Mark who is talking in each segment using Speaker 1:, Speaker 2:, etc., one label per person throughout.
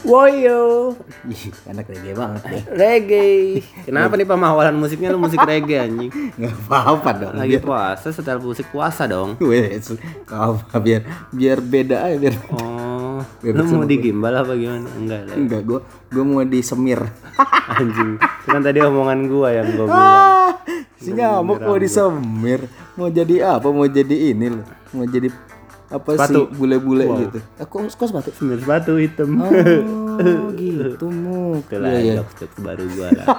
Speaker 1: Woyo,
Speaker 2: Ih, enak reggae banget deh.
Speaker 1: reggae. Kenapa nih pemawalan musiknya lu musik reggae anjing?
Speaker 2: Nggak apa-apa dong.
Speaker 1: Lagi puasa, setel musik puasa dong.
Speaker 2: Wes, apa biar biar beda aja biar
Speaker 1: Oh,
Speaker 2: Biar
Speaker 1: lu mau digimbal apa gimana? Enggak lah.
Speaker 2: enggak gua gua mau disemir.
Speaker 1: Anjing. Itu kan tadi omongan gua yang gua bilang.
Speaker 2: Ah, si nyamuk mau disemir. Mau jadi apa? Mau jadi ini loh. Mau jadi apa
Speaker 1: Sepatu.
Speaker 2: sih bule-bule gitu. Aku kok sepatu?
Speaker 1: Semir sepatu hitam.
Speaker 2: Oh, gitu muk.
Speaker 1: Itulah
Speaker 2: iya.
Speaker 1: jokes-jokes baru gua lah.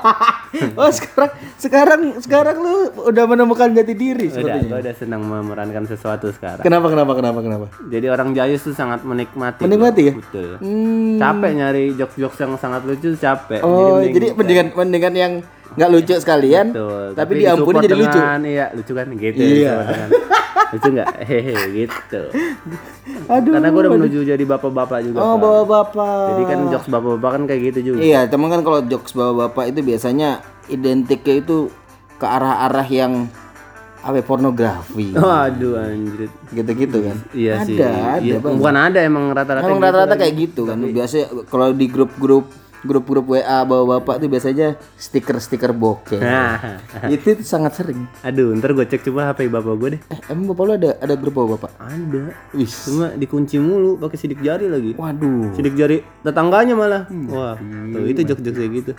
Speaker 2: Oh, sekarang sekarang sekarang lu udah menemukan jati diri
Speaker 1: Udah,
Speaker 2: sepertinya.
Speaker 1: gua udah senang memerankan sesuatu sekarang.
Speaker 2: Kenapa kenapa kenapa kenapa?
Speaker 1: Jadi orang Jayus tuh sangat menikmati.
Speaker 2: Menikmati ya?
Speaker 1: Betul.
Speaker 2: Hmm.
Speaker 1: Capek nyari jokes-jokes yang sangat lucu, capek.
Speaker 2: Oh,
Speaker 1: mending-
Speaker 2: jadi mendingan mendingan yang nggak lucu sekalian,
Speaker 1: Betul.
Speaker 2: tapi, diampuni
Speaker 1: disupport
Speaker 2: jadi lucu.
Speaker 1: Iya, lucu kan gitu.
Speaker 2: Iya.
Speaker 1: disupport dengan- lucu nggak? Hehe, gitu.
Speaker 2: Aduh.
Speaker 1: Karena gue udah menuju jadi bapak-bapak juga.
Speaker 2: Oh,
Speaker 1: Pak.
Speaker 2: bapak-bapak.
Speaker 1: Jadi kan jokes bapak-bapak kan kayak gitu juga.
Speaker 2: Iya, teman kan kalau jokes bapak-bapak itu biasanya identiknya itu ke arah-arah yang apa ya, pornografi.
Speaker 1: Waduh anjir.
Speaker 2: Gitu-gitu kan.
Speaker 1: Iya
Speaker 2: ada,
Speaker 1: sih.
Speaker 2: ada
Speaker 1: Iya, bukan ada emang rata-rata
Speaker 2: Emang
Speaker 1: gitu
Speaker 2: rata-rata
Speaker 1: kan.
Speaker 2: kayak gitu kan. Biasanya kalau di grup-grup grup-grup WA bapak-bapak itu biasanya stiker-stiker bokeh.
Speaker 1: Nah,
Speaker 2: itu, itu sangat sering.
Speaker 1: aduh, ntar gue cek coba HP bapak gue deh.
Speaker 2: Eh, emang bapak lu ada ada grup bapak-bapak?
Speaker 1: Ada.
Speaker 2: Wih.
Speaker 1: Cuma dikunci mulu pakai sidik jari lagi.
Speaker 2: Waduh.
Speaker 1: Sidik jari tetangganya malah.
Speaker 2: Hmm.
Speaker 1: Wah, tuh itu jokes-jokes kayak gitu.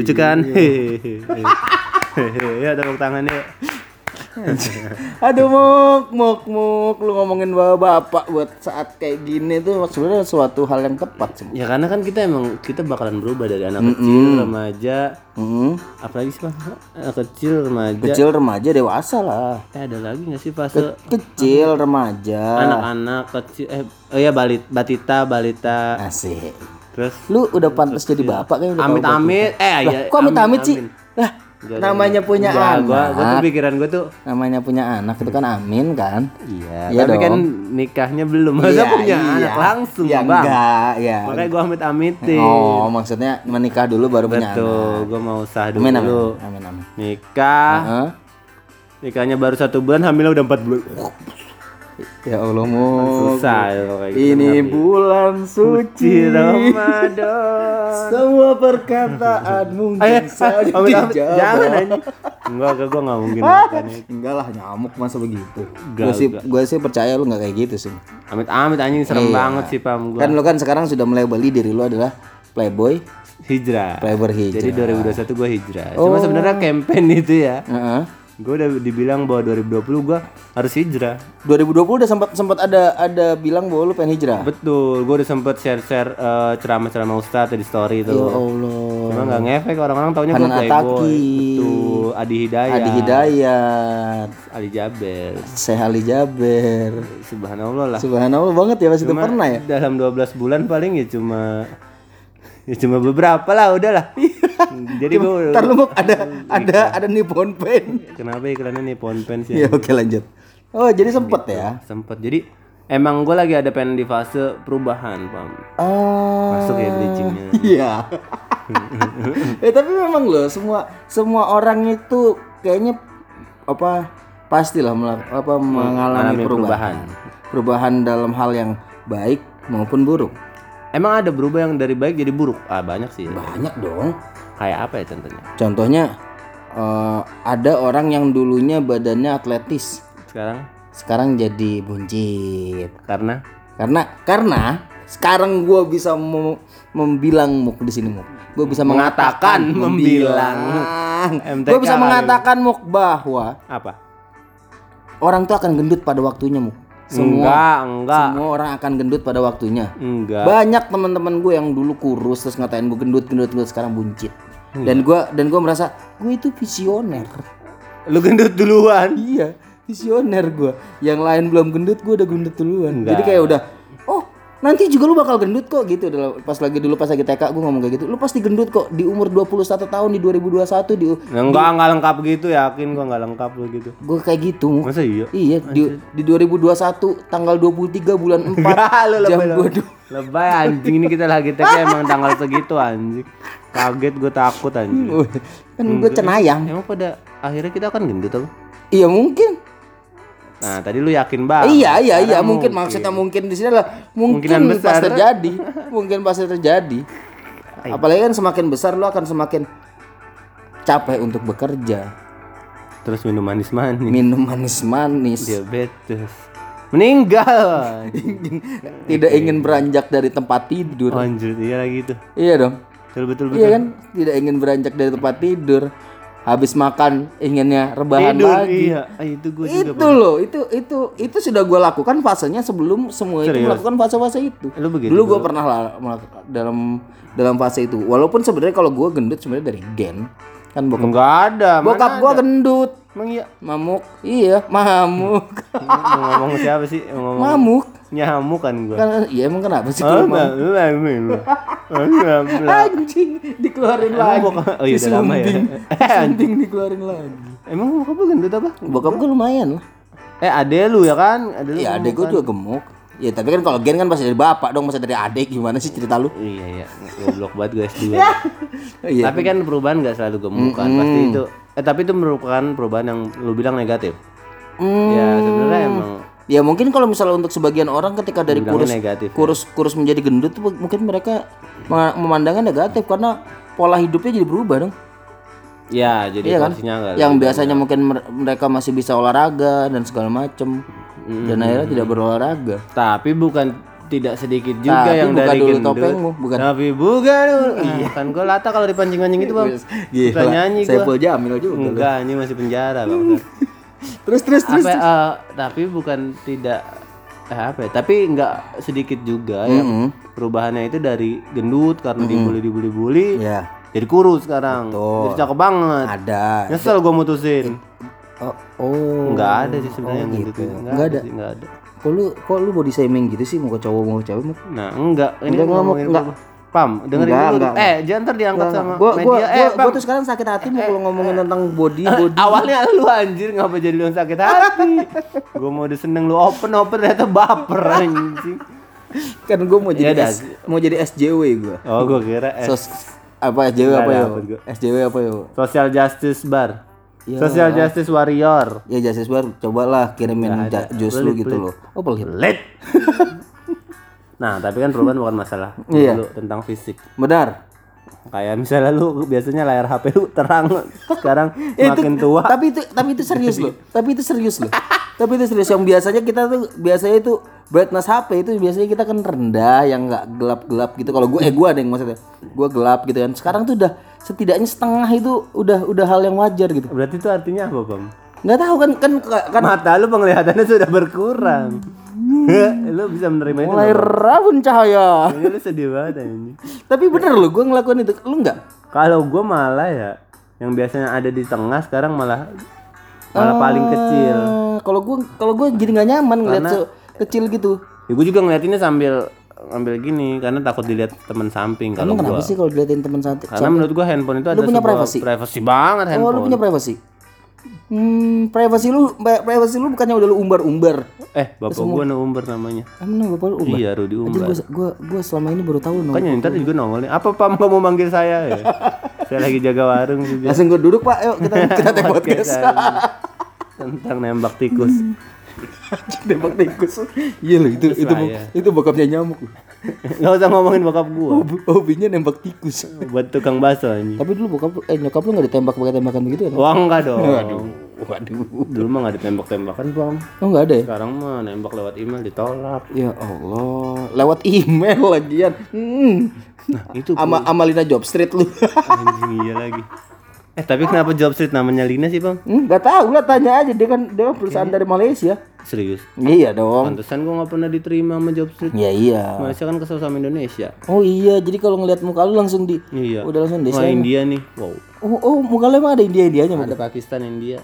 Speaker 1: Lucu kan?
Speaker 2: Iya.
Speaker 1: Hehehe. ya tepuk tangan ya.
Speaker 2: Aduh muk, muk, muk, lu ngomongin bapak-bapak buat saat kayak gini tuh sebenarnya suatu hal yang tepat sih.
Speaker 1: Ya karena kan kita emang kita bakalan berubah dari anak kecil, remaja,
Speaker 2: Hmm.
Speaker 1: apalagi sih Pak? Anak kecil, remaja.
Speaker 2: Kecil remaja dewasa lah.
Speaker 1: Eh ada lagi nggak sih fase
Speaker 2: Kecil remaja.
Speaker 1: anak-anak kecil eh oh ya balit batita balita
Speaker 2: Asik.
Speaker 1: terus
Speaker 2: Lu udah pantas jadi bapak kan
Speaker 1: amit-amit eh ya
Speaker 2: kok amit-amit sih? Lah, namanya punya
Speaker 1: Enggak,
Speaker 2: anak.
Speaker 1: gua gua tuh pikiran gua tuh
Speaker 2: Namanya punya anak itu kan amin kan?
Speaker 1: iya,
Speaker 2: Iya
Speaker 1: tapi kan
Speaker 2: dong.
Speaker 1: nikahnya belum masa
Speaker 2: Iya,
Speaker 1: punya
Speaker 2: iya.
Speaker 1: anak langsung
Speaker 2: Ya
Speaker 1: bang
Speaker 2: enggak, ya.
Speaker 1: makanya gua amit-amitin
Speaker 2: Oh, maksudnya menikah dulu baru punya anak.
Speaker 1: betul gua mau sah dulu
Speaker 2: Amin, amin, amin, amin.
Speaker 1: nikah
Speaker 2: Heeh.
Speaker 1: nikahnya baru satu bulan hamilnya udah empat bulan
Speaker 2: Ya Allah, mu.
Speaker 1: susah ya kayak gitu.
Speaker 2: Ini bulan suci
Speaker 1: Ci Ramadan
Speaker 2: Semua perkataan mungkin saja
Speaker 1: amit amit
Speaker 2: dijawab.
Speaker 1: jangan aja enggak enggak gua nggak mungkin itu
Speaker 2: Enggak lah nyamuk masa begitu.
Speaker 1: Enggak,
Speaker 2: Gue sih gue sih percaya lu nggak kayak gitu sih.
Speaker 1: amit amit anjing serem
Speaker 2: Iya.
Speaker 1: banget sih pam gua
Speaker 2: Kan lu kan sekarang sudah melabeli diri lu adalah playboy,
Speaker 1: hijrah
Speaker 2: playboy hijrah.
Speaker 1: jadi 2021 gua hijrah
Speaker 2: Oh.
Speaker 1: cuma sebenarnya campaign itu ya
Speaker 2: Heeh.
Speaker 1: Gua udah dibilang bahwa 2020 gua harus hijrah
Speaker 2: 2020 udah sempat sempat ada ada bilang bahwa lu pengen hijrah.
Speaker 1: betul gua udah sempet share share ceramah-ceramah ustadz di story itu
Speaker 2: Ya Allah.
Speaker 1: cuma nggak ngefek orang-orang taunya
Speaker 2: Hanan
Speaker 1: playboy betul Adi Hidayat
Speaker 2: Adi Hidayat,
Speaker 1: Ali Jaber
Speaker 2: Syekh Ali Jaber.
Speaker 1: subhanallah lah
Speaker 2: Subhanallah banget ya pas itu pernah ya.
Speaker 1: dalam 12 bulan paling ya cuma ya cuma beberapa lah udahlah jadi gue
Speaker 2: Ntar lu ada ada ada Nippon Pen.
Speaker 1: kenapa iklannya nih Ponpen sih
Speaker 2: Ya oke lanjut. Oh jadi sempet ya.
Speaker 1: sempet jadi emang gue lagi ada pengen di fase perubahan pam
Speaker 2: Oh.
Speaker 1: masuk ya bleachingnya
Speaker 2: Iya. ya tapi memang loh semua semua orang itu kayaknya apa pastilah apa mengalami
Speaker 1: mengalami
Speaker 2: perubahan. perubahan. dalam hal yang baik maupun buruk.
Speaker 1: Emang ada berubah yang dari baik jadi buruk ah banyak sih
Speaker 2: Banyak dong.
Speaker 1: kayak apa ya contohnya
Speaker 2: Contohnya eh, ada orang yang dulunya badannya atletis,
Speaker 1: sekarang
Speaker 2: sekarang jadi buncit.
Speaker 1: karena
Speaker 2: Karena karena sekarang gua bisa mem- membilang muk di sini muk. Gue bisa
Speaker 1: Mengatakan,
Speaker 2: mengatakan,
Speaker 1: membilang.
Speaker 2: membilang. Gue bisa mengatakan muk bahwa
Speaker 1: apa
Speaker 2: orang tuh akan gendut pada waktunya muk. Semua
Speaker 1: enggak enggak
Speaker 2: semua orang akan gendut pada waktunya.
Speaker 1: enggak
Speaker 2: Banyak teman-teman gue yang dulu kurus terus ngatain gue gendut gendut gendut sekarang buncit. Dan gua dan gua merasa gue itu visioner.
Speaker 1: lu gendut duluan
Speaker 2: Iya, visioner gua. Yang lain belum gendut, gua udah gendut duluan.
Speaker 1: Enggak.
Speaker 2: Jadi kayak udah, nanti juga lu bakal gendut kok gitu. Pas lagi dulu pas lagi TK gua ngomong kayak gitu. Lu pasti gendut kok di umur 21 tahun di 2021 di
Speaker 1: enggak enggak lengkap gitu yakin gua enggak lengkap lu gitu
Speaker 2: gua kayak gitu.
Speaker 1: masa iya
Speaker 2: Iya, di, di 2021 tanggal 23 bulan 4
Speaker 1: Enggak, lu
Speaker 2: jam
Speaker 1: lebih-
Speaker 2: 22
Speaker 1: Lebay anjing ini kita lagi tag emang tanggal segitu anjing. Kaget gue takut anjing.
Speaker 2: Kan gue cenayang.
Speaker 1: Emang pada akhirnya kita kan gendut apa?
Speaker 2: Iya mungkin.
Speaker 1: Nah tadi lu yakin banget.
Speaker 2: iya iya iya
Speaker 1: Sekarang
Speaker 2: mungkin maksudnya mungkin di sini adalah mungkin
Speaker 1: Kemungkinan
Speaker 2: pas
Speaker 1: besar.
Speaker 2: terjadi. mungkin pas terjadi. Apalagi kan semakin besar lo akan semakin capek untuk bekerja.
Speaker 1: Terus minum manis-manis.
Speaker 2: Minum manis-manis.
Speaker 1: Diabetes. Meninggal.
Speaker 2: Tidak ingin beranjak dari tempat tidur.
Speaker 1: Anjir, iya lagi tuh.
Speaker 2: Iya dong.
Speaker 1: Betul betul betul.
Speaker 2: Iya kan? Tidak ingin beranjak dari tempat tidur. Habis makan inginnya rebahan
Speaker 1: Tidur,
Speaker 2: lagi.
Speaker 1: iya. Ah, itu gue juga.
Speaker 2: Itu loh, itu itu itu sudah gue lakukan fasenya sebelum semua itu
Speaker 1: Serius?
Speaker 2: melakukan fase-fase itu.
Speaker 1: Lu begitu
Speaker 2: Dulu gue pernah lah melakukan dalam dalam fase itu. Walaupun sebenarnya kalau gue gendut sebenarnya dari gen. Kan bokap
Speaker 1: Enggak ada.
Speaker 2: bokap gue gendut.
Speaker 1: Emang iya.
Speaker 2: Mamuk. Iya, mamuk.
Speaker 1: Ngomong siapa sih? Ngomong
Speaker 2: mamuk.
Speaker 1: Nyamuk kan gua.
Speaker 2: Kan iya emang kenapa sih
Speaker 1: Oh,
Speaker 2: kalau
Speaker 1: enggak.
Speaker 2: Anjing dikeluarin
Speaker 1: Emang
Speaker 2: lagi.
Speaker 1: bokap- oh iya, udah lama ya.
Speaker 2: Anjing dikeluarin lagi.
Speaker 1: Emang bokap lu gendut apa?
Speaker 2: Bokap gue lumayan lah.
Speaker 1: Eh, ade lu ya kan? Ade lu.
Speaker 2: Iya, adek gue juga gemuk. Ya tapi kan kalau gen kan pasti dari bapak dong, masa dari adik gimana sih cerita lu?
Speaker 1: Iya, iya. Goblok banget gue S2.
Speaker 2: Iya.
Speaker 1: Tapi kan perubahan nggak selalu gemuk kan. Pasti itu eh tapi itu merupakan perubahan yang lu bilang negatif.
Speaker 2: Hmm.
Speaker 1: Ya, sebenarnya emang
Speaker 2: Ya mungkin kalau misalnya untuk sebagian orang ketika dari kurus
Speaker 1: negatif, ya.
Speaker 2: kurus kurus menjadi gendut tuh mungkin mereka mem- memandangnya negatif karena pola hidupnya jadi berubah dong.
Speaker 1: ya jadi
Speaker 2: Iya kan? Yang biasanya mungkin mer- mereka masih bisa olahraga dan segala macem dan akhirnya tidak berolahraga.
Speaker 1: Tapi bukan tidak sedikit juga
Speaker 2: Tapi
Speaker 1: yang
Speaker 2: buka
Speaker 1: dari
Speaker 2: dulu
Speaker 1: gendut.
Speaker 2: topengmu, bukan.
Speaker 1: Tapi bukan dulu. Iya kan gue lata kalau dipancing-pancing itu bang. Suka nyanyi gue.
Speaker 2: Saiful Jamil juga.
Speaker 1: Enggak, ini masih penjara bang.
Speaker 2: Terus terus terus.
Speaker 1: apa eh, tapi bukan tidak eh, apa ya tapi nggak sedikit juga ya. Perubahannya itu dari gendut karena dibully dibully bully
Speaker 2: Ya,
Speaker 1: jadi kurus sekarang. Jadi cakep banget.
Speaker 2: Ada.
Speaker 1: nyesel gue mutusin.
Speaker 2: Oh, oh.
Speaker 1: nggak ada sih sebenarnya yang gendut itu nggak
Speaker 2: Nggak
Speaker 1: ada sih, nggak ada.
Speaker 2: Kok lu kok lu body shaming gitu sih? Mau ke cowok mau ke cewek?
Speaker 1: Nah enggak. Ini
Speaker 2: Enggak,
Speaker 1: ngomongin
Speaker 2: enggak.
Speaker 1: apa? Pam dengerin
Speaker 2: Enggak,
Speaker 1: dulu
Speaker 2: enggak.
Speaker 1: eh jangan ntar diangkat sama
Speaker 2: Gua gua
Speaker 1: media eh
Speaker 2: gua,
Speaker 1: pam
Speaker 2: gua tuh sekarang sakit hati mau kalau ngomongin tentang body body.
Speaker 1: awalnya lu anjir ngapa jadi lu sakit hati gue mau udah seneng lu open open ternyata baper anjing
Speaker 2: kan gua mau jadi
Speaker 1: Iya.
Speaker 2: S- mau jadi SJW gua.
Speaker 1: oh gue kira eh,
Speaker 2: Sos apa SJW apa ya?
Speaker 1: gua.
Speaker 2: SJW apa ya?
Speaker 1: Social Justice Bar.
Speaker 2: Ya.
Speaker 1: Social Justice Warrior.
Speaker 2: Ya Justice Bar cobalah kirimin jus lu gitu loh. Oh pelit.
Speaker 1: Nah, tapi kan perubahan bukan masalah
Speaker 2: Iya.
Speaker 1: dulu tentang fisik.
Speaker 2: Benar.
Speaker 1: Kayak misalnya lu biasanya layar HP lu terang, sekarang
Speaker 2: Ya, itu-
Speaker 1: makin tua.
Speaker 2: Tapi itu tapi itu serius loh. tapi itu serius loh. tapi itu serius yang biasanya kita tuh biasanya itu brightness HP itu biasanya kita kan rendah yang nggak gelap-gelap gitu. Kalau gue eh gue ada yang maksudnya. Gue gelap gitu kan. Sekarang tuh udah setidaknya setengah itu udah udah hal yang wajar gitu.
Speaker 1: Berarti itu artinya apa, Bang?
Speaker 2: Nggak tahu kan kan kan
Speaker 1: Mata lu penglihatannya sudah berkurang. lu bisa menerima itu.
Speaker 2: mulai rabun cahaya.
Speaker 1: Ini lu sedih banget ini.
Speaker 2: tapi bener loh gue ngelakuin itu. Lu nggak?
Speaker 1: Kalau gua malah ya yang biasanya ada di tengah sekarang malah malah paling kecil.
Speaker 2: Kalau gue kalau gue jadi nggak nyaman ngeliat se- kecil gitu.
Speaker 1: Ya gue juga ngeliatinnya sambil ngambil gini karena takut dilihat teman samping kalau
Speaker 2: kenapa
Speaker 1: gua.
Speaker 2: sih kalau diliatin teman santai?
Speaker 1: Karena menurut gua handphone itu ada
Speaker 2: punya privasi?
Speaker 1: privasi banget
Speaker 2: Oh,
Speaker 1: handphone.
Speaker 2: lu punya privasi? Hmm, privasi lu, pri- privasi lu bukannya udah lu umbar-umbar.
Speaker 1: Eh, bapak gua no Umber namanya.
Speaker 2: Emang bapak lu umbar?
Speaker 1: Iya, Rudi
Speaker 2: Anjir,
Speaker 1: Umber.
Speaker 2: gua, gua, gua selama ini baru tahu no.
Speaker 1: Kan ntar juga nongol nih. Apa Pam kamu manggil saya ya? saya lagi jaga warung juga.
Speaker 2: Langsung gua duduk pak, yuk kita kita take podcast.
Speaker 1: Tentang nembak tikus.
Speaker 2: Tembak tikus. Iya loh, itu itu itu bokapnya nyamuk. loh.
Speaker 1: Gak usah ngomongin bokap gua.
Speaker 2: Hobi- Hobinya nembak tikus.
Speaker 1: Buat tukang bakso anjing.
Speaker 2: Tapi dulu bokap lu, eh nyokap lu nggak ditembak pakai tembakan begitu ya?
Speaker 1: Wah enggak dong.
Speaker 2: Waduh.
Speaker 1: Dulu mah gak ditembak-tembakan, Pam.
Speaker 2: Oh nggak ada ya?
Speaker 1: Sekarang mah nembak lewat email ditolak.
Speaker 2: Ya Allah, lewat email lagian. Hmm.
Speaker 1: Nah, itu
Speaker 2: Ama Amalina Job Street lu.
Speaker 1: anjing iya lagi. Eh, tapi kenapa Job Street namanya Lina sih, Bang?
Speaker 2: Hmm, Gak tahu lah tanya aja dia kan dia kan perusahaan dari Malaysia.
Speaker 1: Serius.
Speaker 2: Iya dong.
Speaker 1: Pantesan gua gak pernah diterima sama Job Street.
Speaker 2: Ya iya.
Speaker 1: Malaysia kan kesel sama Indonesia.
Speaker 2: Oh iya, jadi kalau ngeliat muka lu langsung di
Speaker 1: Iya.
Speaker 2: udah langsung
Speaker 1: Wah,
Speaker 2: desain.
Speaker 1: India nih. Wow.
Speaker 2: Oh, oh muka lu emang ada India Indianya
Speaker 1: Ada Pakistan, India,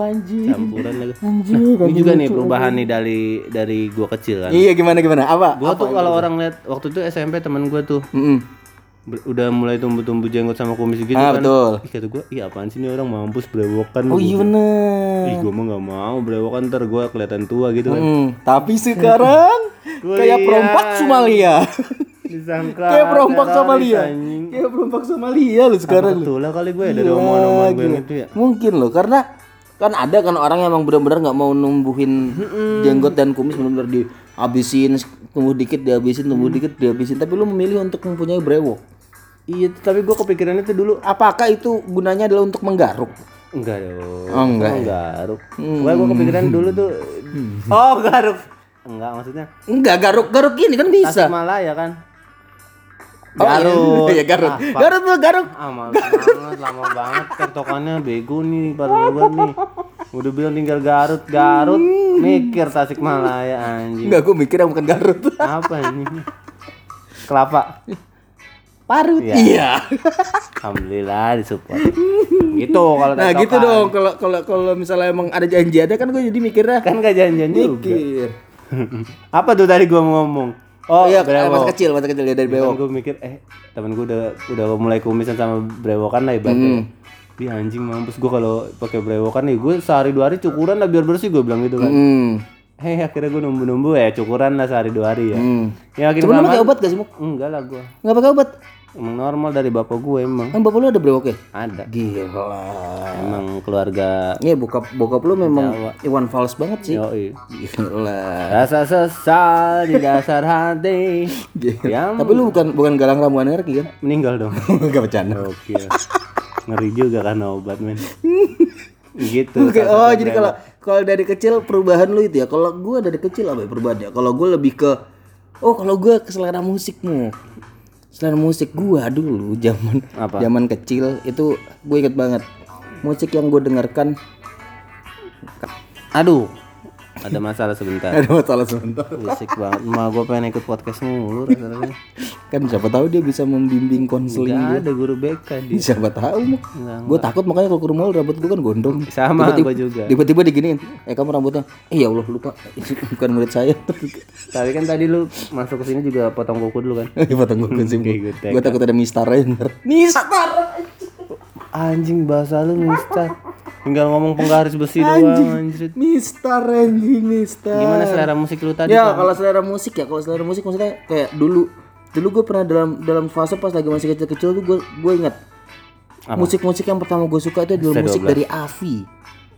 Speaker 2: Anjir.
Speaker 1: campuran lagi.
Speaker 2: Anjir.
Speaker 1: Ini juga nih perubahan nih dari dari gua kecil kan.
Speaker 2: Iya gimana gimana? Apa?
Speaker 1: Gua tuh kalau orang lihat waktu itu SMP teman gua tuh ber- udah mulai tumbuh-tumbuh jenggot sama kumis gitu
Speaker 2: Ah
Speaker 1: kan.
Speaker 2: betul.
Speaker 1: Ih kata gua, iya apaan sih ini orang mampus brewokan.
Speaker 2: Oh iya bener.
Speaker 1: Ih gua mah gak mau brewokan ntar gua kelihatan tua gitu kan.
Speaker 2: Hmm, tapi sekarang kayak perompak Somalia.
Speaker 1: Disangka
Speaker 2: kayak perompak Somalia. Kayak perompak Somalia lu sekarang lu.
Speaker 1: Betul lah kali gue ya dari
Speaker 2: Iya,
Speaker 1: omongan-omongan gue yang
Speaker 2: gila.
Speaker 1: itu ya.
Speaker 2: Mungkin loh karena kan ada kan orang yang emang benar-benar nggak mau numbuhin jenggot dan kumis benar-benar dihabisin tumbuh dikit dihabisin tumbuh dikit dihabisin tapi lu memilih untuk mempunyai brewok
Speaker 1: Iya, tapi gue kepikiran itu dulu
Speaker 2: apakah itu gunanya adalah untuk menggaruk
Speaker 1: enggak dong.
Speaker 2: Oh, enggak
Speaker 1: Oh, garuk. Gue gue kepikiran dulu tuh Oh, garuk. Enggak maksudnya.
Speaker 2: enggak garuk garuk gini kan bisa
Speaker 1: Tasikmalaya kan.
Speaker 2: Oh, iya.
Speaker 1: Garut.
Speaker 2: ya garuk
Speaker 1: Ah, Pak.
Speaker 2: garuk tuh garuk
Speaker 1: Ah, banget, lama banget tektokannya bego nih baru gue nih. Udah bilang tinggal Garut, Garut, mikir Tasikmalaya anjing.
Speaker 2: enggak gue mikir yang bukan garut
Speaker 1: Apa ini? Kelapa.
Speaker 2: parut
Speaker 1: Iya.
Speaker 2: iya
Speaker 1: Alhamdulillah disupport. gitu kalau
Speaker 2: nah gitu dong kalau kalau kalau misalnya emang ada janji ada kan gue jadi mikirnya
Speaker 1: Kan gak janjian juga.
Speaker 2: mikir
Speaker 1: Apa tuh tadi gua mau ngomong? Oh,
Speaker 2: iya
Speaker 1: brewok.
Speaker 2: masa kecil masa kecil ya dari bewok
Speaker 1: gue mikir eh temen gue udah udah mulai kumisan sama brewokan lah ibaratnya. Dia anjing mampus gue kalau pakai brewokan nih gue sehari dua hari cukuran lah biar bersih gue bilang gitu kan.
Speaker 2: hmm.
Speaker 1: Hei akhirnya gue numbu-numbu ya cukuran lah sehari dua hari ya.
Speaker 2: hmm.
Speaker 1: Ya makin
Speaker 2: Cuma lu
Speaker 1: lama
Speaker 2: pakai obat gak sih Muk?
Speaker 1: enggak lah gue.
Speaker 2: Nggak pakai obat?
Speaker 1: Emang normal dari bapak gue emang
Speaker 2: Kan bapak lu ada brewok ya?
Speaker 1: ada.
Speaker 2: Gila.
Speaker 1: Emang keluarga
Speaker 2: Iya bokap bokap lu memang Iwan Fals banget sih.
Speaker 1: Yoi.
Speaker 2: Gila.
Speaker 1: Rasa sesal di dasar hati.
Speaker 2: Gila. Tapi lu bukan bukan galang ramuan energi kan?
Speaker 1: meninggal dong.
Speaker 2: Enggak bercanda.
Speaker 1: Oke. Ngeri juga karena obat men. gitu.
Speaker 2: Oke, oh jadi kalau kalau dari kecil perubahan lu itu ya. Kalau gua dari kecil apa ya perubahannya? Kalau gua lebih ke oh kalau gua ke selera musikmu. Selera musik gua dulu zaman
Speaker 1: Apa?
Speaker 2: zaman kecil itu gue inget banget. Musik yang gue dengarkan
Speaker 1: Aduh. Ada masalah sebentar.
Speaker 2: ada masalah sebentar.
Speaker 1: Berisik banget. Ma gue pengen ikut podcast mulu rasanya.
Speaker 2: Kan siapa tahu dia bisa membimbing konseling.
Speaker 1: Gak ada guru BK di.
Speaker 2: Siapa tahu. Gue takut makanya kalau ke rumah lu rambut gue kan gondrong.
Speaker 1: Sama
Speaker 2: Tiba-tiba-
Speaker 1: gue juga.
Speaker 2: Tiba-tiba diginiin. Eh kamu rambutnya. Eh ya Allah lupa. Bukan murid saya.
Speaker 1: Tapi kan tadi lu masuk ke sini juga potong kuku dulu kan.
Speaker 2: Iya potong gue sih.
Speaker 1: Gue tag.
Speaker 2: Gue takut ada mistar. Mistar.
Speaker 1: Anjing bahasa lu mister. Tinggal ngomong penggaris besi doang anjir.
Speaker 2: Mistar anjing mistar.
Speaker 1: Gimana selera musik lu tadi?
Speaker 2: Ya kalau selera musik ya kalau selera musik maksudnya kayak dulu dulu gue pernah dalam dalam fase pas lagi masih kecil-kecil tuh gue gue ingat musik-musik yang pertama gue suka itu adalah musik dari Avi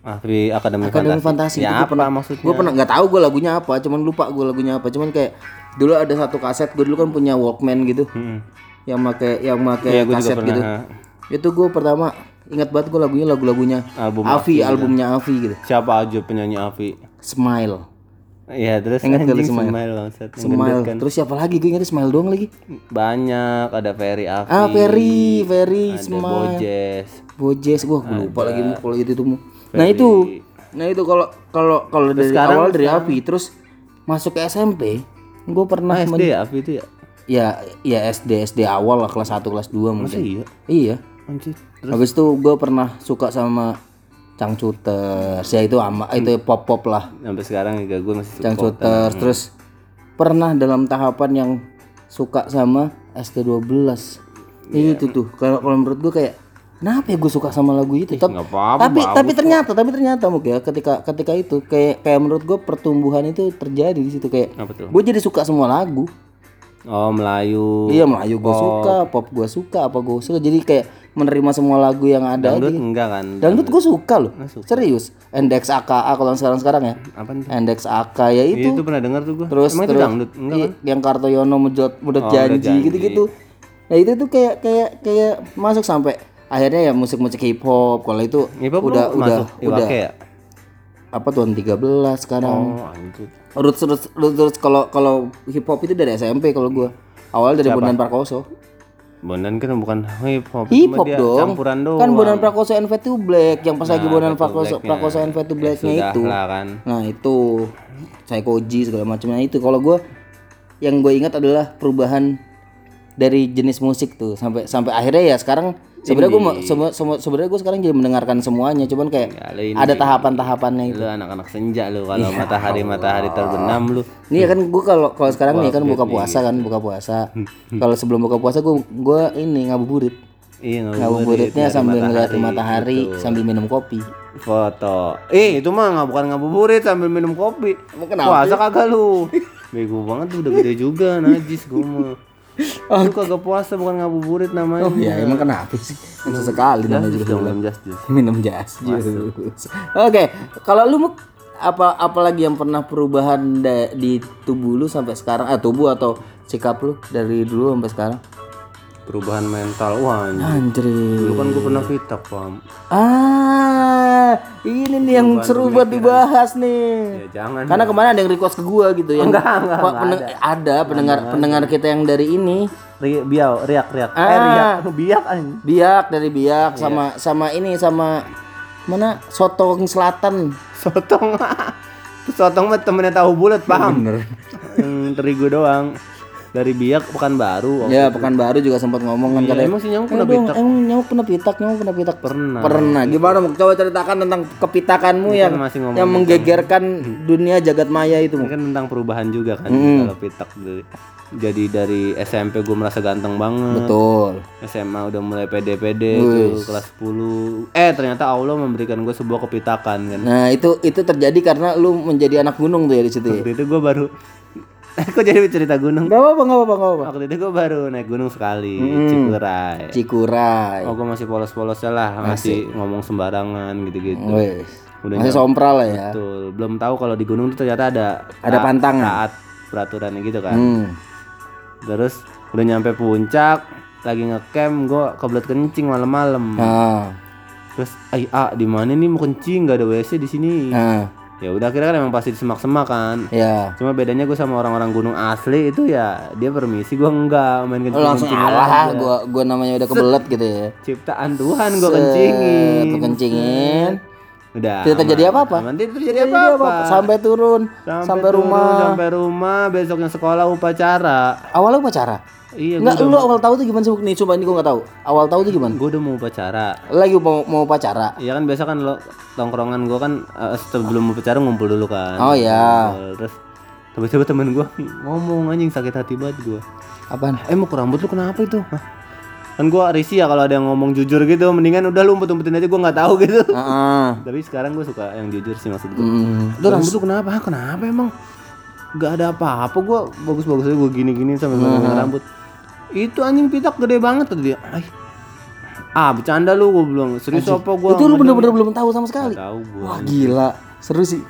Speaker 1: Ahli Akademi
Speaker 2: Akademi
Speaker 1: Fantasi.
Speaker 2: Fantasi
Speaker 1: Ya apa
Speaker 2: pernah
Speaker 1: maksudnya?
Speaker 2: gue pernah nggak tahu gue lagunya apa cuman lupa gue lagunya apa cuman kayak dulu ada satu kaset gue dulu kan punya Walkman gitu
Speaker 1: Hmm.
Speaker 2: yang make yang make
Speaker 1: juga
Speaker 2: kaset gitu itu gue pertama ingat banget gue lagunya lagu-lagunya
Speaker 1: Album
Speaker 2: Avi albumnya Avi gitu
Speaker 1: Siapa aja penyanyi Avi?
Speaker 2: Smile
Speaker 1: Iya terus
Speaker 2: Ingat
Speaker 1: anjing
Speaker 2: Smile?
Speaker 1: Smile. Yang
Speaker 2: Smile
Speaker 1: kan.
Speaker 2: terus siapa lagi gue ingetnya Smile doang lagi
Speaker 1: Banyak ada Ferry Avi.
Speaker 2: ah Ferry Ferry
Speaker 1: Ada
Speaker 2: Smile
Speaker 1: Bojes.
Speaker 2: Bojes gua lupa lagi kalau itu tuh nah itu nah itu kalau kalau kalau dari
Speaker 1: sekarang-
Speaker 2: awal dari Avi terus masuk ke SMP gue pernah
Speaker 1: Ah,
Speaker 2: men-
Speaker 1: SD ya Avi itu ya?
Speaker 2: ya ya SD SD awal lah kelas 1 kelas 2 mungkin
Speaker 1: Iya.
Speaker 2: iya
Speaker 1: Anjir.
Speaker 2: habis itu gue pernah suka sama Cangcuters ya itu ama itu pop pop lah.
Speaker 1: Sampai sekarang juga gue masih suka.
Speaker 2: Cangcuters terus pernah dalam tahapan yang suka sama ST12 itu tuh. Kalau kalau menurut gue kayak kenapa ya gue suka sama lagu itu? Tapi
Speaker 1: apa-apa,
Speaker 2: tapi tapi ternyata tapi ternyata mungkin ya ketika ketika itu kayak kayak menurut gue pertumbuhan itu terjadi di situ kayak gue jadi suka semua lagu.
Speaker 1: Oh Melayu.
Speaker 2: iya Melayu gue suka pop gue suka apa gue suka. Jadi kayak menerima semua lagu yang ada
Speaker 1: Dangdut
Speaker 2: aja
Speaker 1: enggak kan?
Speaker 2: dangdut gue suka loh serius Index AKA kalau sekarang sekarang ya
Speaker 1: Apa nih?
Speaker 2: Index AK ya itu
Speaker 1: Itu pernah dengar tuh gue.
Speaker 2: terus
Speaker 1: Emang itu
Speaker 2: terus
Speaker 1: dangdut? Enggak kan?
Speaker 2: yang Kartoyono medot medot
Speaker 1: Oh,
Speaker 2: janji,
Speaker 1: Janji.
Speaker 2: gitu-gitu nah itu tuh kayak kayak kayak masuk sampai akhirnya ya musik-musik hip hop kalau itu
Speaker 1: Hip hop
Speaker 2: udah udah
Speaker 1: masuk
Speaker 2: udah
Speaker 1: ya?
Speaker 2: apa tuh 13 sekarang
Speaker 1: Oh anjir.
Speaker 2: roots roots roots, roots kalau kalau hip hop itu dari SMP kalau gua awal dari Bondan Prakoso
Speaker 1: Bondan kan bukan hip hop.
Speaker 2: hip hop dong
Speaker 1: Campuran doang.
Speaker 2: kan Bondan Prakoso and Fade to Black yang pas lagi Bondan Prakoso
Speaker 1: Black-nya.
Speaker 2: Prakoso and Black-nya
Speaker 1: Sudah
Speaker 2: itu
Speaker 1: lah kan.
Speaker 2: Nah itu Psychoji segala macamnya itu kalau gue yang gue ingat adalah perubahan dari jenis musik tuh sampai sampai akhirnya ya sekarang sebenarnya gue sebenarnya gue sekarang jadi mendengarkan semuanya cuman kayak
Speaker 1: Ya, ini
Speaker 2: ada tahapan-tahapannya itu.
Speaker 1: lu anak-anak senja lu kalau
Speaker 2: Iya.
Speaker 1: matahari matahari terbenam lu.
Speaker 2: Ini kan gue kalau kalau sekarang nih kan buka puasa kan buka puasa. kalau sebelum buka puasa gue gue ini ngabuburit.
Speaker 1: Iya
Speaker 2: Ngabuburitnya sambil ngeliatin matahari sambil minum kopi.
Speaker 1: foto. Eh itu mah nggak bukan ngabuburit sambil minum kopi.
Speaker 2: Kenapa
Speaker 1: Puasa kagak lu. Bego banget tuh udah gede juga najis gue mah. Lu kagak puasa bukan ngabuburit namanya.
Speaker 2: Oh ya emang kenapa sih? Kan sesekali namanya juga
Speaker 1: just just.
Speaker 2: minum jas jus. Oke, kalau lu Muk, apa apalagi yang pernah perubahan di tubuh lu sampai sekarang? Ah, tubuh atau sikap lu dari dulu sampai sekarang?
Speaker 1: Perubahan mental wah anjing.
Speaker 2: Anjir.
Speaker 1: Dulu kan gue pernah fitak pam.
Speaker 2: Ah, ini nih yang seru buat dibahas nih.
Speaker 1: Ya jangan.
Speaker 2: Karena kemarin ada yang request ke gua gitu yang
Speaker 1: Enggak, enggak,
Speaker 2: Pak, peneng- ada pendengar pendengar kita yang dari ini
Speaker 1: Ri, biau, riak riak. Eh
Speaker 2: Ah.
Speaker 1: riak, biak anjing.
Speaker 2: biak dari biak sama sama ini sama mana sotong selatan
Speaker 1: Sotong. Sotong mah temennya tahu bulat paham.
Speaker 2: bener
Speaker 1: Yang terigu doang. Dari biak pekan baru.
Speaker 2: ya pekanbaru juga sempat ngomong kan
Speaker 1: Iya,
Speaker 2: katanya.
Speaker 1: emang si nyamuk
Speaker 2: "Eh,
Speaker 1: pernah pitak.
Speaker 2: emang nyamuk pernah pitak nyamuk pernah pitak.
Speaker 1: Pernah.
Speaker 2: pernah. Gimana Muk? coba ceritakan tentang kepitakanmu yang
Speaker 1: masih ngomong
Speaker 2: yang menggegerkan dunia jagat maya itu
Speaker 1: Ini kan tentang perubahan juga kan kalau pitak dari jadi dari SMP gue merasa ganteng banget.
Speaker 2: Betul.
Speaker 1: SMA udah mulai pede-pede tuh kelas 10 eh ternyata Allah memberikan gue sebuah kepitakan kan.
Speaker 2: Nah itu itu terjadi karena lu menjadi anak gunung tuh ya di situ ya?
Speaker 1: Waktu itu gue baru kok jadi cerita gunung
Speaker 2: Gak apa-apa, gak apa-apa, gak apa-apa.
Speaker 1: waktu itu gue baru naik gunung sekali Cikuray
Speaker 2: Cikuray.
Speaker 1: oh gue masih polos-polosnya lah masih ngomong sembarangan gitu-gitu
Speaker 2: Wes.
Speaker 1: Udah
Speaker 2: Masih sompral lah ya.
Speaker 1: Betul. belum tahu kalau di gunung tuh ternyata ada
Speaker 2: Ada
Speaker 1: ta-
Speaker 2: pantangan.
Speaker 1: taat peraturannya gitu kan
Speaker 2: Hmm.
Speaker 1: terus udah nyampe puncak lagi ngecamp gue kebelet kencing malam-malam
Speaker 2: Nah,
Speaker 1: terus ay ah di mana nih mau kencing gak ada wc di sini
Speaker 2: nah,
Speaker 1: ya udah akhirnya kan emang pasti di semak-semak kan
Speaker 2: ya.
Speaker 1: cuma bedanya gue sama orang-orang gunung asli itu ya dia permisi gue enggak main kencing
Speaker 2: Lu langsung alah, gua gua namanya udah kebelet gitu ya.
Speaker 1: ciptaan Tuhan gue kencingin
Speaker 2: Tuh kencingin.
Speaker 1: Udah
Speaker 2: Tidak terjadi apa-apa.
Speaker 1: tidak terjadi
Speaker 2: Jadi
Speaker 1: apa-apa
Speaker 2: apa? Sampai turun, sampai,
Speaker 1: turun,
Speaker 2: rumah.
Speaker 1: sampai rumah besoknya sekolah upacara
Speaker 2: Awalnya upacara?
Speaker 1: iya
Speaker 2: Enggak, lu awal tahu tuh gimana sih? Nih, coba ini gua enggak tahu. Awal tahu tuh gimana?
Speaker 1: gue udah mau upacara
Speaker 2: Lagi mau mau upacara.
Speaker 1: Iya kan biasa kan lo tongkrongan gue kan eh, sebelum upacara ngumpul dulu kan.
Speaker 2: Oh ya.
Speaker 1: Ngumpul. Terus tiba-tiba temen gue ngomong anjing sakit hati banget gue.
Speaker 2: Apaan?
Speaker 1: Eh mau rambut lu kenapa itu? Hah? Kan gue risih ya kalau ada yang ngomong jujur gitu. Mendingan udah lu umpet-umpetin aja gue nggak tahu gitu.
Speaker 2: Heeh.
Speaker 1: Tapi sekarang gue suka yang jujur sih maksud gue.
Speaker 2: Hmm.
Speaker 1: Lu rambut lu kenapa? Kenapa emang? Gak ada apa-apa gue bagus-bagus aja gue gini-gini sampai hmm. rambut. Itu anjing pitak gede banget tadi dia. Ay. Ah bercanda lu gue bilang serius apa gue
Speaker 2: Itu lu bener-bener belum tahu sama sekali.
Speaker 1: tahu gue
Speaker 2: Wah, gila. Seru sih.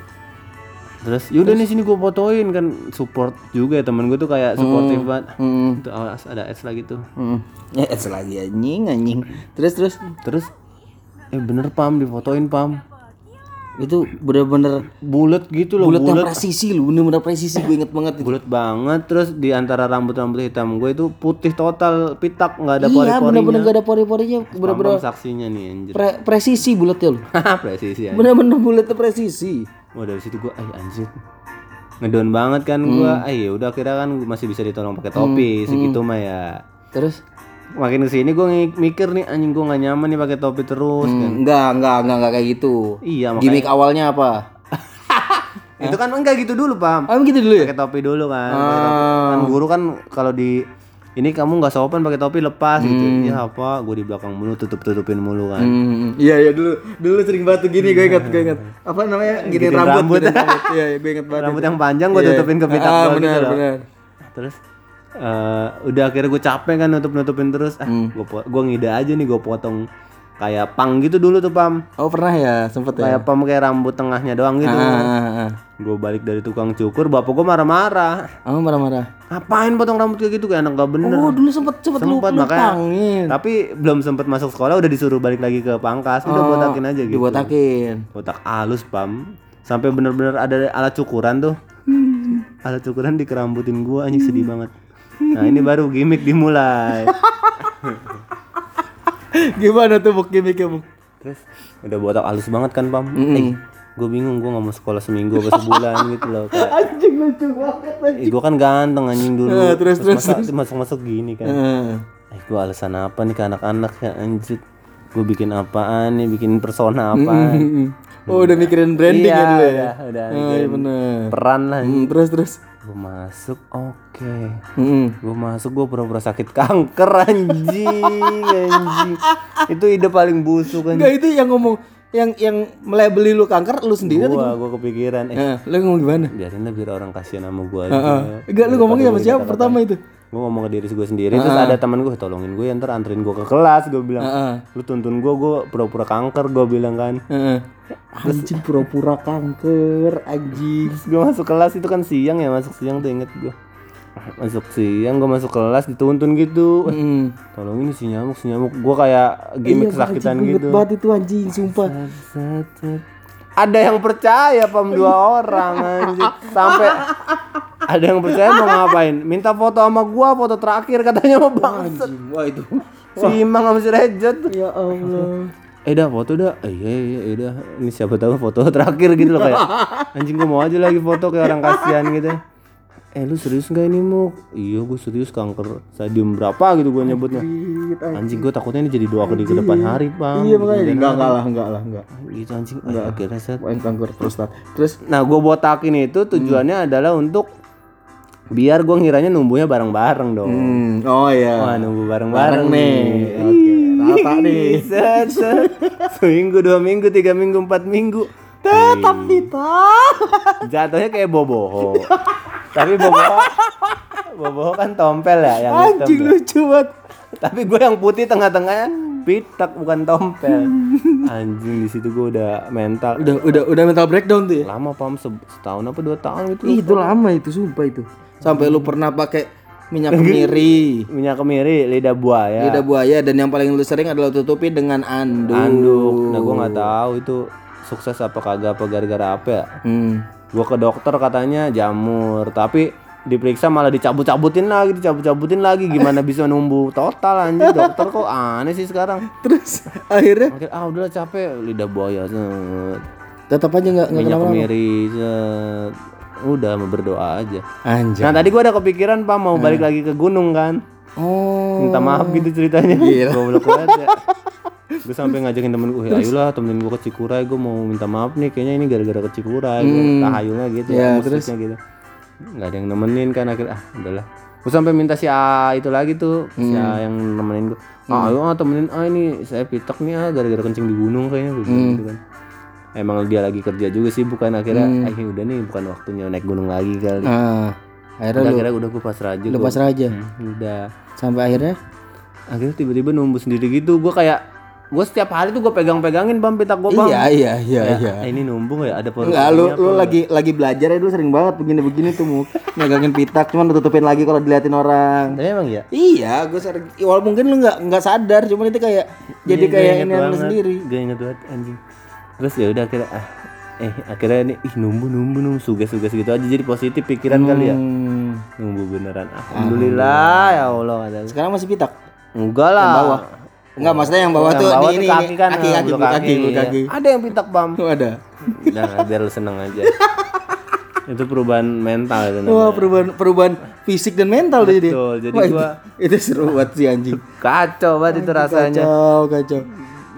Speaker 1: Terus yaudah nih sini gue fotoin kan support juga ya temen gue tuh kayak supportive banget
Speaker 2: Hmm.
Speaker 1: Tuh, awas, ada ads lagi tuh
Speaker 2: Hmm. Ya, es lagi anjing, anjing. Terus terus
Speaker 1: terus eh bener pam difotoin pam
Speaker 2: itu bener-bener
Speaker 1: bulat gitu loh
Speaker 2: bulat yang presisi lu, bener-bener presisi gue inget banget itu.
Speaker 1: bulat banget terus di antara rambut rambut hitam gue itu putih total pitak nggak ada
Speaker 2: Iya,
Speaker 1: pori-porinya
Speaker 2: bener-bener gak ada pori-porinya, bener-bener
Speaker 1: saksinya nih anjir
Speaker 2: pre- presisi bulatnya lu.
Speaker 1: presisi
Speaker 2: Bener-bener bulatnya presisi.
Speaker 1: Wah dari situ gue, ay anjir ngedon banget kan gue,
Speaker 2: Hmm.
Speaker 1: ay udah kira kan masih bisa ditolong pakai topi segitu mah ya
Speaker 2: Terus
Speaker 1: makin ke sini gue mikir nih anjing gue nggak nyaman nih pakai topi terus kan
Speaker 2: Hmm, enggak, enggak, enggak, enggak kayak gitu.
Speaker 1: iya makanya
Speaker 2: Gimik awalnya apa?
Speaker 1: itu kan enggak gitu dulu pam
Speaker 2: Ah, gitu dulu ya?
Speaker 1: pakai topi dulu kan topi. kan guru kan kalau di ini kamu nggak sopan pakai topi lepas gitu. Ya apa? Gue di belakang mulu tutup tutupin mulu kan.
Speaker 2: Hmm, iya iya dulu dulu sering batu gini gue ingat gue ingat. Apa namanya? Gini rambut,
Speaker 1: rambut.
Speaker 2: iya iya, gue ingat banget
Speaker 1: rambut yang panjang gue
Speaker 2: Iya.
Speaker 1: tutupin ke pitak
Speaker 2: ah, benar
Speaker 1: gitu
Speaker 2: benar.
Speaker 1: Terus eh, udah akhirnya gue capek kan nutup nutupin terus. Ah
Speaker 2: Hmm.
Speaker 1: gue gue ngide aja nih gue potong kayak pang gitu dulu tuh pam.
Speaker 2: Oh pernah ya? Sempet ya?
Speaker 1: Kayak pam kayak rambut tengahnya doang gitu.
Speaker 2: Ah, ah,
Speaker 1: gue balik dari tukang cukur bapak gue marah-marah.
Speaker 2: Oh marah-marah?
Speaker 1: Ngapain potong rambut kayak gitu? Kayak anak gak bener.
Speaker 2: Oh dulu sempet sempet
Speaker 1: Sempet,
Speaker 2: lu
Speaker 1: makanya. tapi belum sempet masuk sekolah udah disuruh balik lagi ke pangkas. Udah botakin aja gitu.
Speaker 2: dibotakin.
Speaker 1: Botak halus pam. Sampai bener-bener ada alat cukuran tuh. Alat cukuran di kerambutin gua anjing sedih banget. Nah ini baru gimmick dimulai.
Speaker 2: Gimana tuh buk? Gimmicknya buk?
Speaker 1: Terus udah botak halus banget kan pam? Eh, gue bingung gue nggak mau sekolah seminggu atau sebulan gitu loh kayak
Speaker 2: anjing lucu banget
Speaker 1: eh, gue kan ganteng anjing dulu.
Speaker 2: Eh, terus, terus,
Speaker 1: masa masuk masuk gini kan.
Speaker 2: Eh,
Speaker 1: eh gue alasan apa nih ke anak-anak ya anjir gue bikin apaan nih? Bikin persona apaan?
Speaker 2: Oh udah mikirin branding
Speaker 1: Iya,
Speaker 2: ya dulu ya?
Speaker 1: udah, udah
Speaker 2: oh, iya
Speaker 1: mikirin
Speaker 2: bener.
Speaker 1: peran lah
Speaker 2: Hmm, terus terus.
Speaker 1: Gue masuk oke.
Speaker 2: Hmm.
Speaker 1: gue masuk gue pura-pura sakit kanker anjing anjing. Itu ide paling busuk kan
Speaker 2: Enggak itu yang ngomong yang yang melabeli lu kanker lu sendiri atau
Speaker 1: Gua, gua kepikiran. Eh,
Speaker 2: Eh, lu ngomong gimana?
Speaker 1: biarin lah biar orang kasihan sama gua aja.
Speaker 2: Enggak lu ngomongnya sama siapa pertama itu?
Speaker 1: Gue ngomong ke diri gue sendiri terus ada teman gue tolongin gue ya ntar anterin gue ke kelas gue bilang
Speaker 2: Heeh.
Speaker 1: lu tuntun gue gue pura-pura kanker gue bilang kan
Speaker 2: Heeh. Anjing pura-pura kanker anjing.
Speaker 1: gue masuk kelas itu kan siang ya masuk siang tuh inget gue masuk siang gue masuk kelas dituntun gitu. Eh,
Speaker 2: Hmm.
Speaker 1: tolongin si nyamuk si nyamuk. Gue kayak gimmick kesakitan
Speaker 2: Anjing,
Speaker 1: gitu.
Speaker 2: banget itu anjing sumpah.
Speaker 1: Set, set. ada yang percaya pam? Dua orang anjing. Sampai ada yang percaya mau ngapain? Minta foto sama gua foto terakhir katanya mau bang
Speaker 2: Anjing, Wah itu.
Speaker 1: si Imang sama si Rejat.
Speaker 2: Ya Allah.
Speaker 1: eh dah foto dah. Eh, iya iya iya dah. Ini siapa tahu foto terakhir gitu loh kayak. Anjing gua mau aja lagi foto kayak orang kasihan gitu eh lu serius nggak ini mau iya gue serius kanker stadium berapa gitu gue nyebutnya anjing gue takutnya ini jadi doa ke di ke depan hari bang
Speaker 2: Iya makanya enggak enggak lah, enggak lah, enggak.
Speaker 1: gitu anjing enggak akhirnya set
Speaker 2: Main kanker prostat. Terus
Speaker 1: Nah, gue botakin itu tujuannya adalah untuk biar gue ngiranya numbuhnya bareng-bareng dong.
Speaker 2: hmm, oh iya.
Speaker 1: Wah, numbu bareng-bareng
Speaker 2: Bareng nih. Oke, rata nih.
Speaker 1: Set, set. Seminggu, dua minggu, tiga minggu, empat minggu.
Speaker 2: Tetap kita.
Speaker 1: Jatuhnya kayak boboho. Tapi boboho, boboho kan tompel ya, yang hitam.
Speaker 2: Anjing
Speaker 1: ya.
Speaker 2: lucu banget.
Speaker 1: Tapi gue yang putih tengah-tengahnya pitak bukan tompel. Anjing di situ gue udah mental.
Speaker 2: Udah udah udah mental breakdown tuh ya.
Speaker 1: Lama pam se- setahun apa dua tahun gitu.
Speaker 2: Ih, itu lama itu sumpah itu. Sampai lu pernah pakai minyak kemiri,
Speaker 1: Minyak kemiri, lidah buaya.
Speaker 2: lidah buaya dan yang paling lu sering adalah tutupi dengan anduk.
Speaker 1: anduk nah gue nggak tahu itu sukses apa kagak apa gara-gara apa ya
Speaker 2: Hmm.
Speaker 1: Gue ke dokter katanya jamur. Tapi diperiksa malah dicabut-cabutin lagi dicabut-cabutin lagi. Gimana bisa numbuh total anjir dokter kok aneh sih sekarang.
Speaker 2: Terus akhirnya?
Speaker 1: Akhir, ah udahlah capek. Lidah buaya
Speaker 2: tetap aja nggak nggak
Speaker 1: minyak
Speaker 2: kenapa
Speaker 1: kemiri set. udah mau berdoa aja.
Speaker 2: Anjay.
Speaker 1: nah tadi gue ada kepikiran pak mau balik lagi ke gunung kan?
Speaker 2: Oh.
Speaker 1: minta maaf gitu ceritanya.
Speaker 2: Gila.
Speaker 1: goblok ya gue sampai ngajakin temen gue ayolah temenin gue ke Cikuray gue mau minta maaf nih kayaknya ini gara-gara ke Cikuray. Hmm. tahayulnya gitu ya, musiknya gitu. Nggak ada yang nemenin kan akhirnya ah udahlah. Gue sampai minta si A itu lagi tuh si A yang nemenin gue ah ayo ah, temenin ah ini saya pitak nih ah gara-gara kencing di gunung kayaknya gue bilang gitu kan. Emang dia lagi kerja juga sih bukan akhirnya eh udah nih bukan waktunya naik gunung lagi kali.
Speaker 2: Nah, akhirnya
Speaker 1: udah
Speaker 2: lu
Speaker 1: akhirnya udah gue pasrah aja
Speaker 2: lu pasrah aja?
Speaker 1: Hmm, udah.
Speaker 2: Sampai akhirnya?
Speaker 1: Akhirnya tiba-tiba numbuh sendiri gitu gue kayak gue setiap hari tuh gue pegang-pegangin bam pitak gue bam
Speaker 2: iya iya iya iya
Speaker 1: Ah, ini numbuh nggak ya ada paru
Speaker 2: Enggak, lu lu lagi lagi belajar ya dulu sering banget begini-begini tuh mau megangin pitak cuman lu tutupin lagi kalau diliatin orang.
Speaker 1: Tapi emang ya
Speaker 2: Iya, gue sering walaupun mungkin lu nggak nggak sadar, cuman itu kayak jadi kayak ini lu sendiri.
Speaker 1: gue inget banget anjing terus ya udah akhirnya ah eh akhirnya ini ih numbuh numbuh numbuh suges-suges gitu aja jadi positif pikiran kali ya
Speaker 2: Hmm.
Speaker 1: numbuh beneran alhamdulillah ya Allah.
Speaker 2: Sekarang masih pitak?
Speaker 1: enggak lah
Speaker 2: bawah? Enggak, maksudnya yang bawah
Speaker 1: Yang
Speaker 2: tuh
Speaker 1: bawah
Speaker 2: di
Speaker 1: tuh
Speaker 2: ini,
Speaker 1: kaki kan
Speaker 2: kaki, kaki,
Speaker 1: bulu
Speaker 2: kaki, bulu
Speaker 1: iya.
Speaker 2: kaki.
Speaker 1: ada yang pitak bam
Speaker 2: Oh, ada.
Speaker 1: udah biar lu seneng aja itu perubahan mental itu namanya.
Speaker 2: Wah, perubahan perubahan fisik dan mental tuh jadi.
Speaker 1: Betul, jadi
Speaker 2: Wah, itu,
Speaker 1: gua-
Speaker 2: itu seru banget sih anjing.
Speaker 1: kacau banget itu rasanya
Speaker 2: Kacau, kacau.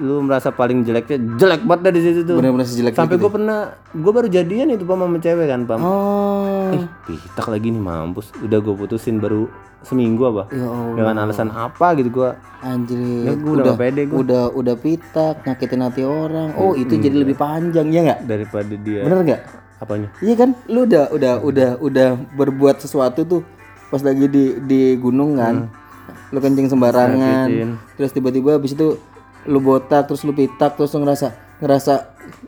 Speaker 1: Lu merasa paling jeleknya jelek banget dah di situ tuh.
Speaker 2: Bener-bener sejelek
Speaker 1: sampai gue pernah gue baru jadian itu pam sama cewek kan pam.
Speaker 2: Oh.
Speaker 1: eh pitak lagi nih mampus. Udah gue putusin baru seminggu apa?
Speaker 2: Ya Allah.
Speaker 1: dengan alasan apa gitu gue
Speaker 2: Anjir,
Speaker 1: Ya, gua udah nggak pede gua.
Speaker 2: udah udah pitak, nyakitin hati orang. Oh, itu jadi lebih panjang ya nggak?
Speaker 1: daripada dia.
Speaker 2: Bener nggak?
Speaker 1: apanya?
Speaker 2: Iya kan, lu udah udah udah udah berbuat sesuatu tuh pas lagi di di gunung kan, lu kencing sembarangan, terus tiba-tiba habis itu lu botak, terus lu pitak, terus lu ngerasa ngerasa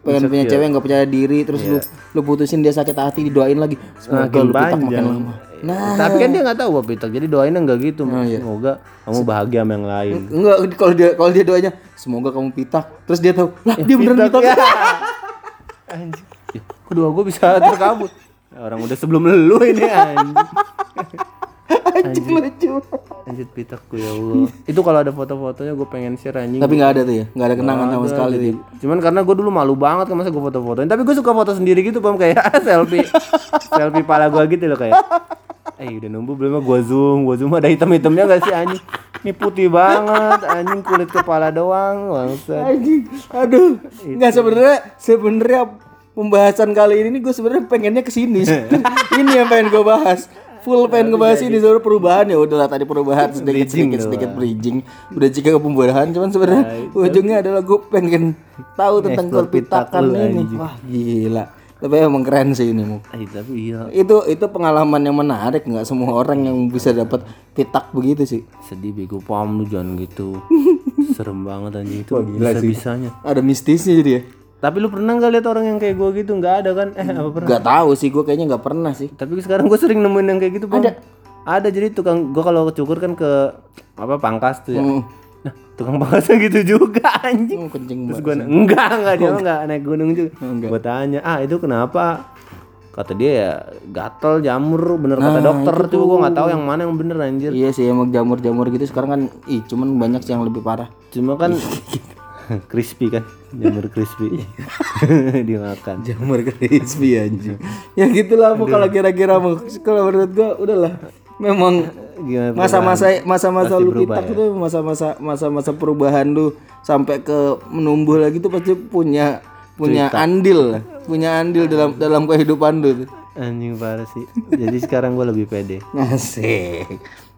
Speaker 2: pengen punya cewek nggak percaya diri, terus lu lu putusin dia sakit hati, didoain lagi, semoga
Speaker 1: Makin
Speaker 2: lu pitak makin lama. Nah,
Speaker 1: tapi kan dia nggak tahu gue pitak jadi doainnya nggak gitu
Speaker 2: iya.
Speaker 1: semoga kamu bahagia sama yang lain.
Speaker 2: Enggak kalau dia kalau dia doanya semoga kamu pitak, terus dia tahu, lah dia beneran pitak.
Speaker 1: ya. anjing. Ya, kok doa gue bisa terkabul orang udah sebelum lu ini anjing
Speaker 2: Anjing. lucu.
Speaker 1: Anjir pitakku ya Allah itu kalau ada foto-fotonya gue pengen share anjing
Speaker 2: Tapi nggak ada tuh ya, nggak ada kenangan sama sekali tuh. ya?
Speaker 1: Cuman karena gue dulu malu banget kan masa gue foto-fotoin. Tapi gue suka foto sendiri gitu pam kayak selfie, selfie pala gue gitu loh kayak. Eh udah numbuh belum gue zoom, gue zoom ada hitam-hitamnya gak sih anjing? Ini putih banget, anjing kulit kepala doang, bangsat.
Speaker 2: Anjing, aduh, nggak sebenarnya sebenarnya pembahasan kali ini gue sebenarnya pengennya ke sini. ini yang pengen gue bahas. Full pengen ngebahas ini soal perubahan ya. Udahlah tadi perubahan sedikit sedikit sedikit bridging. Udah jika ke pembuahan cuman sebenarnya ujungnya adalah gue pengen tahu tentang perpitakan ini. wah gila. Tapi emang keren sih ini Muk.
Speaker 1: Eh, tapi iya.
Speaker 2: Itu itu pengalaman yang menarik. Nggak semua orang yang bisa dapat pitak begitu sih.
Speaker 1: Sedih bego paham lu jangan gitu. Serem banget anjing. Itu bisa bisanya
Speaker 2: ada mistisnya jadi ya
Speaker 1: tapi lu pernah nggak lihat orang yang kayak gua gitu? Nggak ada kan? Eh apa pernah?
Speaker 2: Nggak tahu sih gue kayaknya nggak pernah sih.
Speaker 1: Tapi sekarang gue sering nemuin yang kayak gitu bang. Ada. Ada jadi tukang gua kalau cukur kan ke apa pangkas tuh ya.
Speaker 2: Hmm.
Speaker 1: nah tukang pangkasnya gitu juga anjing.
Speaker 2: Oh, kencing
Speaker 1: terus gua na- enggak enggak dia mah enggak naik gunung juga.
Speaker 2: Enggak.
Speaker 1: gua tanya ah itu kenapa? Kata dia ya gatel jamur. Bener kata dokter tuh gua nggak tahu yang mana yang bener anjir.
Speaker 2: Iya sih emang jamur-jamur gitu sekarang kan ih cuman banyak sih yang lebih parah.
Speaker 1: Cuma kan crispy kan? Jamur crispy. Dimakan.
Speaker 2: Jamur crispy anjing. Ya gitulah mau kalau kira-kira mau kalau menurut gua udahlah. Memang masa-masa masa-masa lu
Speaker 1: berubah
Speaker 2: pitak itu masa-masa masa-masa perubahan lu sampai ke menumbuh lagi tuh pasti punya punya andil lah. punya andil dalam dalam kehidupan lu tuh.
Speaker 1: anjing parah sih. Jadi sekarang gua lebih pede.
Speaker 2: Asik.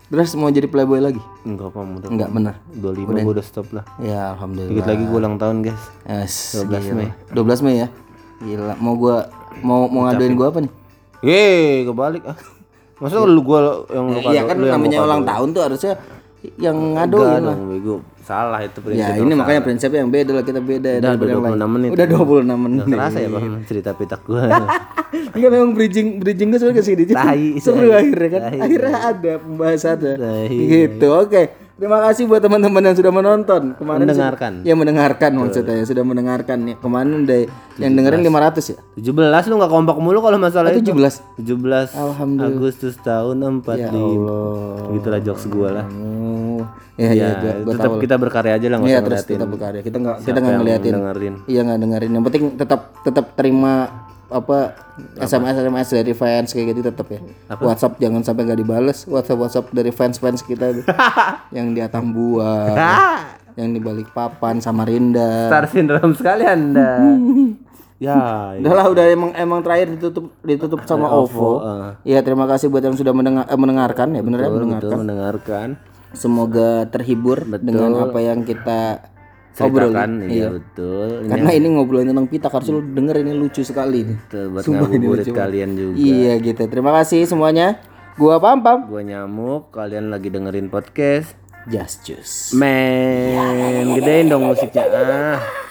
Speaker 2: Terus mau jadi playboy lagi?
Speaker 1: enggak apa udah
Speaker 2: Enggak bener.
Speaker 1: 25 gua udah stop lah
Speaker 2: Ya alhamdulillah.
Speaker 1: dikit lagi gua ulang tahun guys
Speaker 2: Yes,
Speaker 1: 12 Mei
Speaker 2: 12 Mei ya. Gila, mau gua mau mau ngaduin gua apa nih?
Speaker 1: Yeay, kebalik ah. Masa lu gua yang lu
Speaker 2: Iya
Speaker 1: kado-
Speaker 2: kan
Speaker 1: lu yang
Speaker 2: namanya ulang tahun tuh harusnya yang ngaduin lah.
Speaker 1: bego. Salah itu prinsip.
Speaker 2: Ya ini makanya prinsipnya yang beda lah kita beda
Speaker 1: Udah,
Speaker 2: yang
Speaker 1: udah
Speaker 2: lain.
Speaker 1: 26 menit.
Speaker 2: Udah 26 menit.
Speaker 1: Terasa ya bang cerita pitak gua.
Speaker 2: Enggak memang bridging bridging gue sebenarnya ke sini. Seru akhirnya kan. Akhirnya ada pembahasannya. Gitu. Oke. Terima kasih buat teman-teman yang sudah menonton. Kemarin
Speaker 1: Mendengarkan.
Speaker 2: Ya mendengarkan maksudnya ya sudah mendengarkan ya. Kemarin udah yang dengerin 500 ya.
Speaker 1: 17 lu nggak kompak mulu kalau masalah itu.
Speaker 2: 17.
Speaker 1: 17
Speaker 2: Alhamdulillah.
Speaker 1: Agustus tahun 45.
Speaker 2: Ya Allah.
Speaker 1: Gitulah jokes gua lah.
Speaker 2: Oh. Ya ya, gua,
Speaker 1: tetap kita berkarya aja lah nggak
Speaker 2: Iya
Speaker 1: usah
Speaker 2: terus
Speaker 1: ngeliatin
Speaker 2: kita berkarya. Kita nggak kita nggak ngeliatin.
Speaker 1: dengerin.
Speaker 2: Iya nggak dengerin. Yang penting tetap tetap terima apa SMS SMS dari fans kayak gitu tetap ya. WhatsApp jangan sampai nggak dibales. WhatsApp WhatsApp dari fans fans kita tuh. yang di Atambua, yang di Balikpapan, Samarinda.
Speaker 1: Star syndrome sekali anda. ya, ya.
Speaker 2: Udah lah udah emang emang terakhir ditutup ditutup sama OVO.
Speaker 1: ah.
Speaker 2: Iya terima kasih buat yang sudah mendengar eh, mendengarkan ya bener ya mendengarkan.
Speaker 1: Betul mendengarkan.
Speaker 2: Semoga terhibur dengan apa yang kita obrolin.
Speaker 1: Ceritakan, iya betul. Ini
Speaker 2: Karena ini ngobrolin tentang pitak harus lu denger ini lucu sekali nih.
Speaker 1: Tuh, buat ngabuburit kalian juga.
Speaker 2: Iya gitu. Terima kasih semuanya. Gua Pam Pam.
Speaker 1: Gua nyamuk, kalian lagi dengerin podcast.
Speaker 2: Just Juice.
Speaker 1: Men, gedein dong musiknya. Ah.